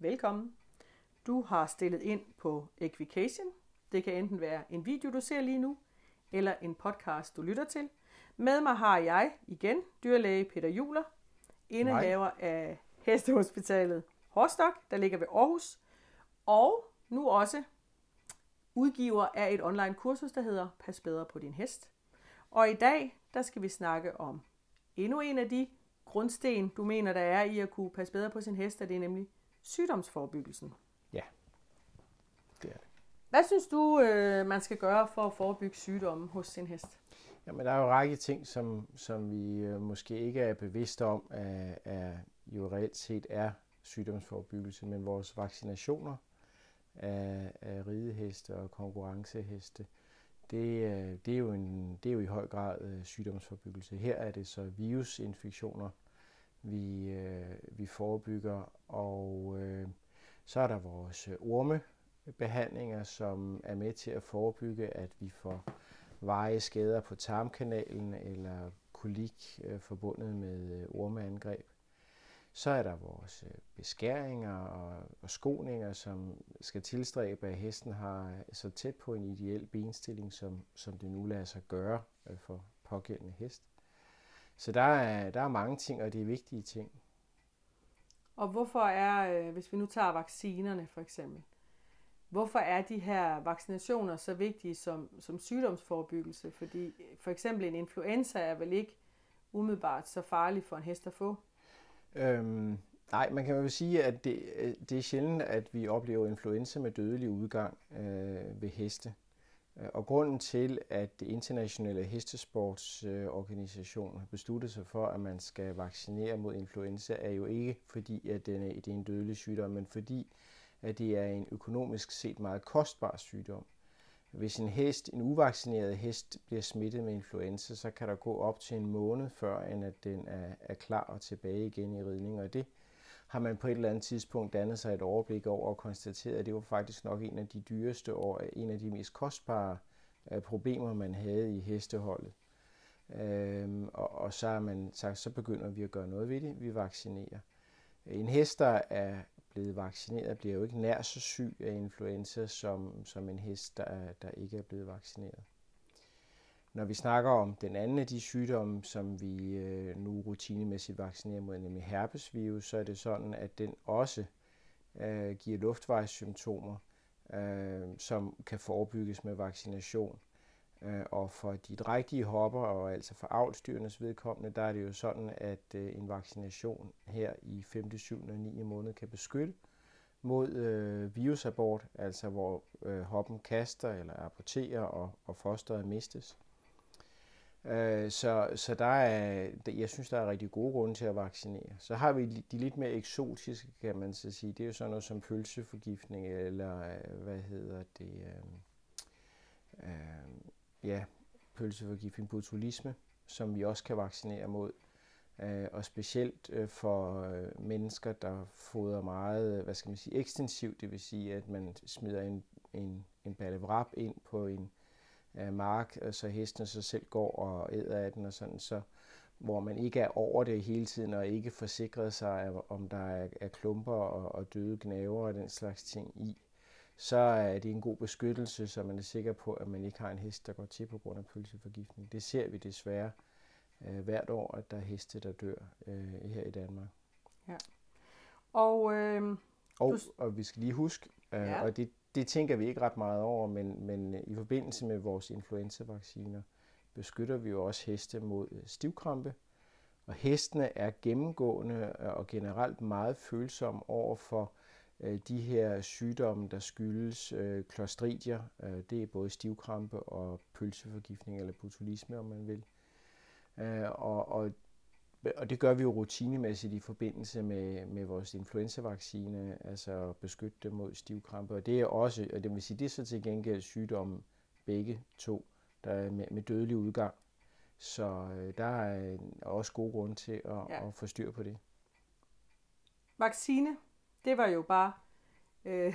Velkommen. Du har stillet ind på Equication. Det kan enten være en video, du ser lige nu, eller en podcast, du lytter til. Med mig har jeg igen dyrlæge Peter Juler, indehaver af Hestehospitalet Horstok, der ligger ved Aarhus, og nu også udgiver af et online kursus, der hedder Pas bedre på din hest. Og i dag, der skal vi snakke om endnu en af de grundsten, du mener, der er i at kunne passe bedre på sin hest, og det er nemlig sygdomsforebyggelsen. Ja, det er det. Hvad synes du, øh, man skal gøre for at forebygge sygdomme hos sin hest? Jamen, der er jo en række ting, som, som vi øh, måske ikke er bevidste om, at, at jo reelt set er sygdomsforebyggelse, men vores vaccinationer af, af rideheste og konkurrenceheste, det, øh, det, er jo en, det er jo i høj grad øh, sygdomsforebyggelse. Her er det så virusinfektioner, vi, øh, vi forebygger, og øh, så er der vores øh, ormebehandlinger, som er med til at forebygge, at vi får veje skader på tarmkanalen eller kolik øh, forbundet med øh, ormeangreb. Så er der vores øh, beskæringer og, og skoninger, som skal tilstræbe, at hesten har øh, så tæt på en ideel benstilling, som, som det nu lader sig gøre for pågældende hest. Så der er, der er mange ting, og det er vigtige ting. Og hvorfor er, øh, hvis vi nu tager vaccinerne for eksempel, hvorfor er de her vaccinationer så vigtige som, som sygdomsforebyggelse? Fordi for eksempel en influenza er vel ikke umiddelbart så farlig for en hest at få? Øhm, nej, man kan jo sige, at det, det er sjældent, at vi oplever influenza med dødelig udgang øh, ved heste. Øh, og grunden til, at det internationale hestesportsorganisation har besluttet sig for, at man skal vaccinere mod influenza, er jo ikke fordi, at det er en dødelig sygdom, men fordi, at det er en økonomisk set meget kostbar sygdom. Hvis en hest, en uvaccineret hest bliver smittet med influenza, så kan der gå op til en måned før, end at den er, er klar og tilbage igen i ridning. Og det har man på et eller andet tidspunkt dannet sig et overblik over og konstateret, at det var faktisk nok en af de dyreste og en af de mest kostbare øh, problemer, man havde i hesteholdet. Øhm, og, og så har man sagt, så begynder vi at gøre noget ved det. Vi vaccinerer. En hest, der er blevet vaccineret, bliver jo ikke nær så syg af influenza som, som en hest, der, er, der ikke er blevet vaccineret. Når vi snakker om den anden af de sygdomme, som vi øh, nu rutinemæssigt vaccinerer mod, nemlig herpesvirus, så er det sådan, at den også øh, giver luftvejssymptomer, øh, som kan forebygges med vaccination. Øh, og for de drægtige hopper, og altså for avlstyrenes vedkommende, der er det jo sådan, at øh, en vaccination her i 5., 7. og 9. måned kan beskytte mod øh, virusabort, altså hvor øh, hoppen kaster eller aborterer, og, og fosteret mistes. Øh, så, så der er, jeg synes, der er rigtig gode grunde til at vaccinere. Så har vi de lidt mere eksotiske, kan man så sige. Det er jo sådan noget som pølseforgiftning, eller øh, hvad hedder det, øh, øh, ja, pølseforgiftning, botulisme, som vi også kan vaccinere mod. Øh, og specielt øh, for øh, mennesker, der fodrer meget, hvad skal man sige, ekstensivt, det vil sige, at man smider en, en, en balle vrap ind på en mark, så hesten så selv går og æder af den og sådan, så hvor man ikke er over det hele tiden og ikke forsikret sig, om der er, er klumper og, og døde gnaver og den slags ting i så er det en god beskyttelse, så man er sikker på, at man ikke har en hest, der går til på grund af pølseforgiftning. Det ser vi desværre øh, hvert år, at der er heste, der dør øh, her i Danmark. Ja. Og, øh, og, du... og vi skal lige huske, øh, ja. og det, det tænker vi ikke ret meget over, men, men øh, i forbindelse med vores influenzavacciner beskytter vi jo også heste mod øh, stivkrampe. Og hestene er gennemgående øh, og generelt meget følsomme over for de her sygdomme, der skyldes klostridier, det er både stivkrampe og pølseforgiftning eller botulisme, om man vil. Og, og, og det gør vi jo rutinemæssigt i forbindelse med, med vores influenzavaccine, altså beskytte dem mod stivkrampe. Og det er også, og det vil sige, det er så til gengæld sygdomme begge to, der er med, med dødelig udgang. Så øh, der er også gode grunde til at, ja. at få styr på det. Vaccine det var jo bare, øh,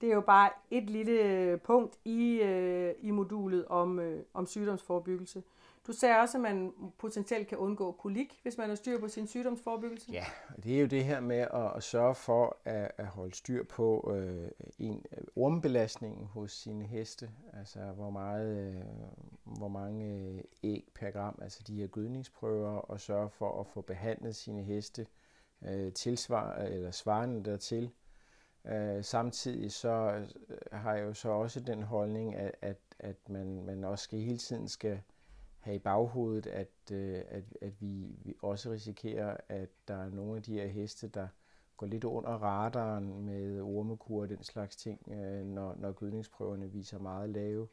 det er jo bare et lille øh, punkt i, øh, i modulet om, øh, om sygdomsforebyggelse. Du sagde også, at man potentielt kan undgå kolik, hvis man har styr på sin sygdomsforebyggelse. Ja, og det er jo det her med at, at sørge for at, at holde styr på øh, en ormbelastningen hos sine heste, altså hvor meget, øh, hvor mange øh, æg per gram, altså de her gødningsprøver, og sørge for at få behandlet sine heste øh, tilsvar eller svarende dertil. Øh, samtidig så øh, har jeg jo så også den holdning, at, at, at man, man også skal hele tiden skal have i baghovedet, at, øh, at, at vi, vi også risikerer, at der er nogle af de her heste, der går lidt under radaren med ormekur og den slags ting, øh, når, når gødningsprøverne viser meget lave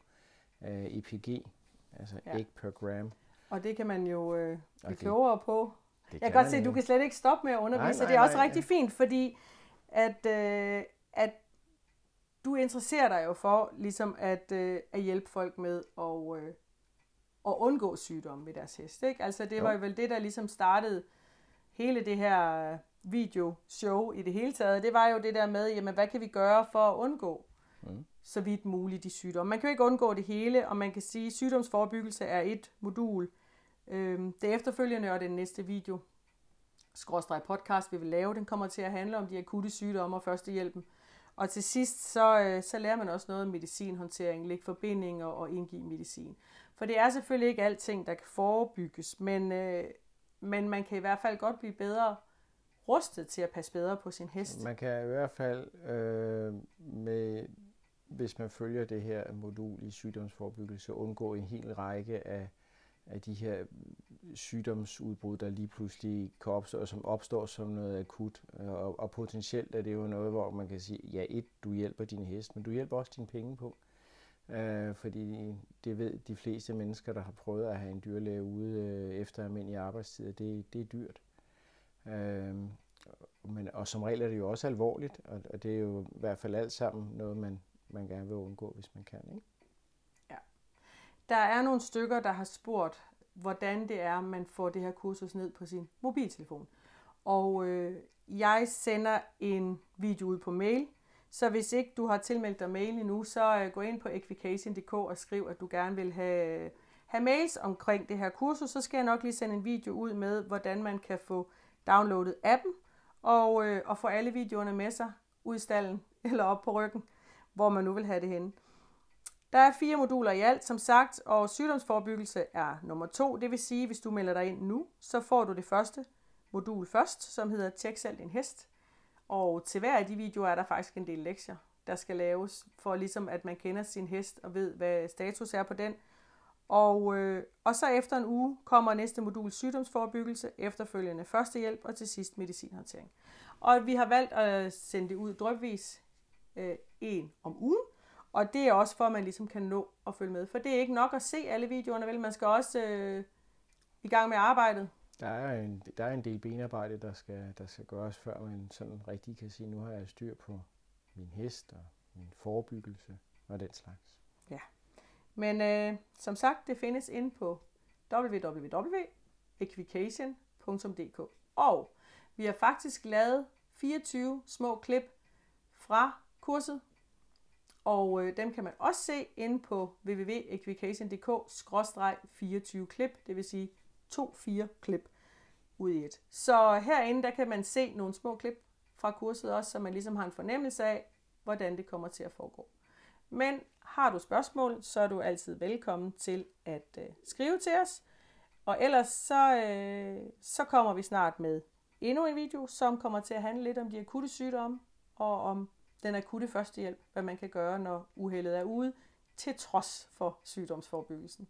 øh, EPG, altså ja. æg per gram. Og det kan man jo øh, blive klogere på. Jeg kan godt se, at du kan slet ikke stoppe med at undervise, nej, nej, det er også nej, rigtig ja. fint, fordi at, øh, at du interesserer dig jo for ligesom at, øh, at hjælpe folk med at, øh, at undgå sygdomme ved deres hest. Ikke? Altså det jo. var jo vel det, der ligesom startede hele det her video-show i det hele taget. Det var jo det der med, jamen hvad kan vi gøre for at undgå mm. så vidt muligt de sygdomme. Man kan jo ikke undgå det hele, og man kan sige, at sygdomsforebyggelse er et modul. Øhm, det efterfølgende og den næste video, skråstrej podcast, vi vil lave, den kommer til at handle om de akutte sygdomme og førstehjælpen. Og til sidst, så, øh, så lærer man også noget om medicinhåndtering, lægge forbindinger og indgive medicin. For det er selvfølgelig ikke alting, der kan forebygges, men, øh, men man kan i hvert fald godt blive bedre rustet til at passe bedre på sin hest. Man kan i hvert fald, øh, med, hvis man følger det her modul i sygdomsforebyggelse, undgå en hel række af, af de her sygdomsudbrud, der lige pludselig kan opstå, og som opstår som noget akut. Øh, og, og potentielt er det jo noget, hvor man kan sige, ja et, du hjælper din hest, men du hjælper også dine penge på. Øh, fordi det ved de fleste mennesker, der har prøvet at have en dyrlæge ude øh, efter almindelige arbejdstider, det, det er dyrt. Øh, men, og som regel er det jo også alvorligt, og, og det er jo i hvert fald alt sammen noget, man, man gerne vil undgå, hvis man kan. Ikke? Ja. Der er nogle stykker, der har spurgt, hvordan det er, man får det her kursus ned på sin mobiltelefon. Og øh, jeg sender en video ud på mail, så hvis ikke du har tilmeldt dig mail endnu, så øh, gå ind på equication.dk og skriv, at du gerne vil have, have mails omkring det her kursus. Så skal jeg nok lige sende en video ud med, hvordan man kan få downloadet appen og, øh, og få alle videoerne med sig ud i stallen eller op på ryggen, hvor man nu vil have det henne. Der er fire moduler i alt, som sagt, og sygdomsforebyggelse er nummer to. Det vil sige, hvis du melder dig ind nu, så får du det første modul først, som hedder Tjek selv din hest. Og til hver af de videoer er der faktisk en del lektier, der skal laves, for ligesom at man kender sin hest og ved, hvad status er på den. Og, øh, og så efter en uge kommer næste modul sygdomsforebyggelse, efterfølgende førstehjælp og til sidst medicinhåndtering. Og vi har valgt at sende det ud drøbvis øh, en om ugen, og det er også for, at man ligesom kan nå at følge med. For det er ikke nok at se alle videoerne, vel? Man skal også øh, i gang med arbejdet. Der er en, der er en del benarbejde, der skal, der skal gøres, før man sådan rigtig kan sige, nu har jeg styr på min hest og min forebyggelse og den slags. Ja, men øh, som sagt, det findes inde på www.equication.dk Og vi har faktisk lavet 24 små klip fra kurset, og øh, dem kan man også se inde på www.equication.dk-24 klip, det vil sige 2-4 klip ud i et. Så herinde der kan man se nogle små klip fra kurset også, så man ligesom har en fornemmelse af, hvordan det kommer til at foregå. Men har du spørgsmål, så er du altid velkommen til at øh, skrive til os. Og ellers så, øh, så kommer vi snart med endnu en video, som kommer til at handle lidt om de akutte sygdomme og om den akutte førstehjælp, hvad man kan gøre, når uheldet er ude, til trods for sygdomsforebyggelsen.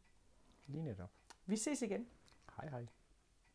Lige netop. Vi ses igen. Hej hej.